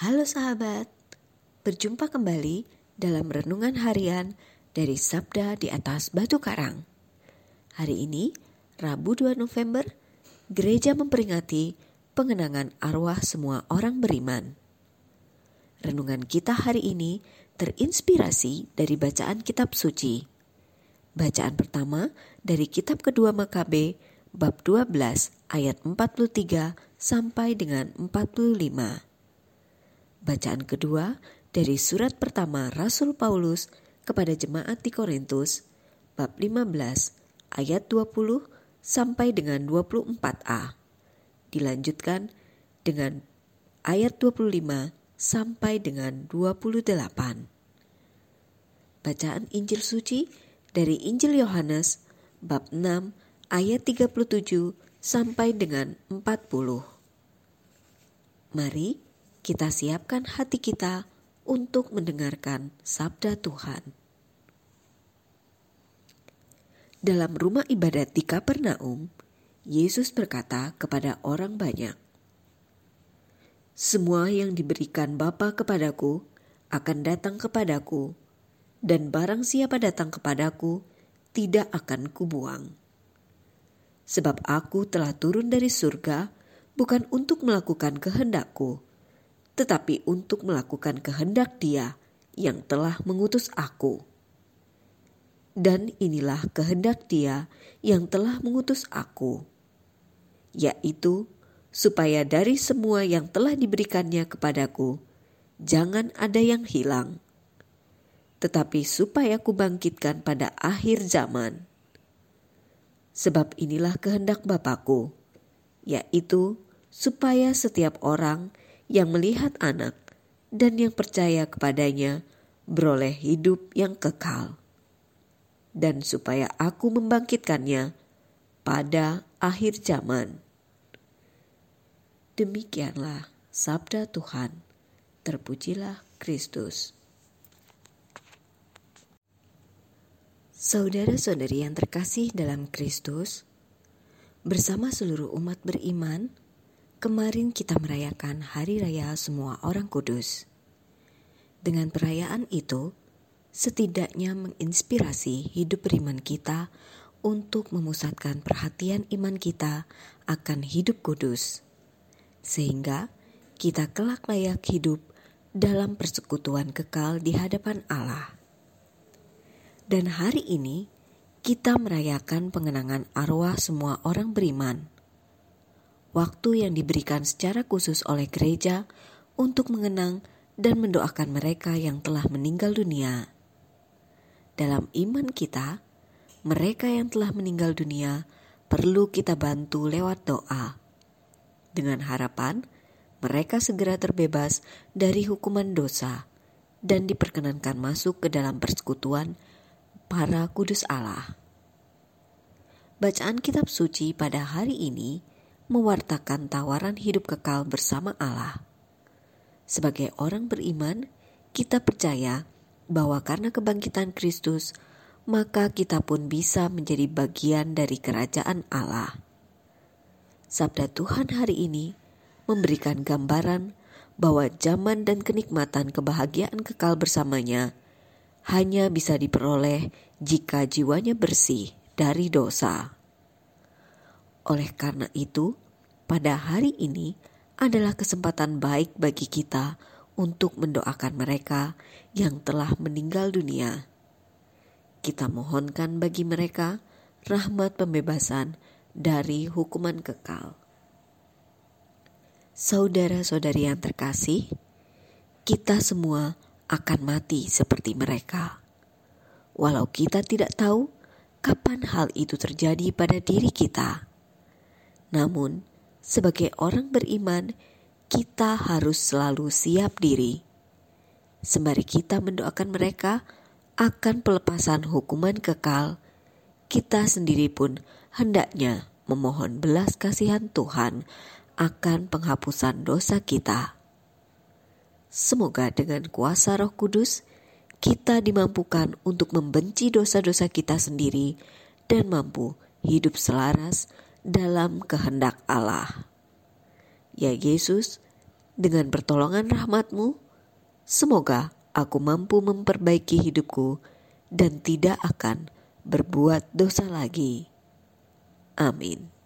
Halo sahabat, berjumpa kembali dalam renungan harian dari Sabda di atas Batu Karang. Hari ini, Rabu 2 November, gereja memperingati pengenangan arwah semua orang beriman. Renungan kita hari ini terinspirasi dari bacaan kitab suci. Bacaan pertama dari kitab kedua Makabe bab 12 ayat 43 sampai dengan 45. Bacaan kedua dari surat pertama Rasul Paulus kepada jemaat di Korintus bab 15 ayat 20 sampai dengan 24a. Dilanjutkan dengan ayat 25 sampai dengan 28. Bacaan Injil suci dari Injil Yohanes bab 6 ayat 37 sampai dengan 40. Mari kita siapkan hati kita untuk mendengarkan sabda Tuhan. Dalam rumah ibadat di Kapernaum, Yesus berkata kepada orang banyak, "Semua yang diberikan Bapa kepadaku akan datang kepadaku, dan barang siapa datang kepadaku, tidak akan kubuang. Sebab aku telah turun dari surga bukan untuk melakukan kehendakku, tetapi untuk melakukan kehendak Dia yang telah mengutus aku. Dan inilah kehendak Dia yang telah mengutus aku, yaitu supaya dari semua yang telah diberikannya kepadaku, jangan ada yang hilang, tetapi supaya kubangkitkan pada akhir zaman. Sebab inilah kehendak Bapakku, yaitu supaya setiap orang yang melihat anak dan yang percaya kepadanya beroleh hidup yang kekal. Dan supaya aku membangkitkannya pada akhir zaman. Demikianlah sabda Tuhan. Terpujilah Kristus. Saudara-saudari yang terkasih dalam Kristus, bersama seluruh umat beriman, Kemarin kita merayakan Hari Raya Semua Orang Kudus. Dengan perayaan itu, setidaknya menginspirasi hidup beriman kita untuk memusatkan perhatian iman kita akan hidup kudus, sehingga kita kelak layak hidup dalam persekutuan kekal di hadapan Allah. Dan hari ini kita merayakan pengenangan arwah semua orang beriman waktu yang diberikan secara khusus oleh gereja untuk mengenang dan mendoakan mereka yang telah meninggal dunia. Dalam iman kita, mereka yang telah meninggal dunia perlu kita bantu lewat doa. Dengan harapan mereka segera terbebas dari hukuman dosa dan diperkenankan masuk ke dalam persekutuan para kudus Allah. Bacaan kitab suci pada hari ini mewartakan tawaran hidup kekal bersama Allah. Sebagai orang beriman, kita percaya bahwa karena kebangkitan Kristus, maka kita pun bisa menjadi bagian dari kerajaan Allah. Sabda Tuhan hari ini memberikan gambaran bahwa zaman dan kenikmatan kebahagiaan kekal bersamanya hanya bisa diperoleh jika jiwanya bersih dari dosa. Oleh karena itu, pada hari ini adalah kesempatan baik bagi kita untuk mendoakan mereka yang telah meninggal dunia. Kita mohonkan bagi mereka rahmat pembebasan dari hukuman kekal. Saudara-saudari yang terkasih, kita semua akan mati seperti mereka. Walau kita tidak tahu kapan hal itu terjadi pada diri kita namun, sebagai orang beriman, kita harus selalu siap diri. Sembari kita mendoakan mereka akan pelepasan hukuman kekal, kita sendiri pun hendaknya memohon belas kasihan Tuhan akan penghapusan dosa kita. Semoga dengan kuasa Roh Kudus, kita dimampukan untuk membenci dosa-dosa kita sendiri dan mampu hidup selaras dalam kehendak Allah. Ya Yesus, Dengan pertolongan rahmatmu, semoga aku mampu memperbaiki hidupku dan tidak akan berbuat dosa lagi. Amin.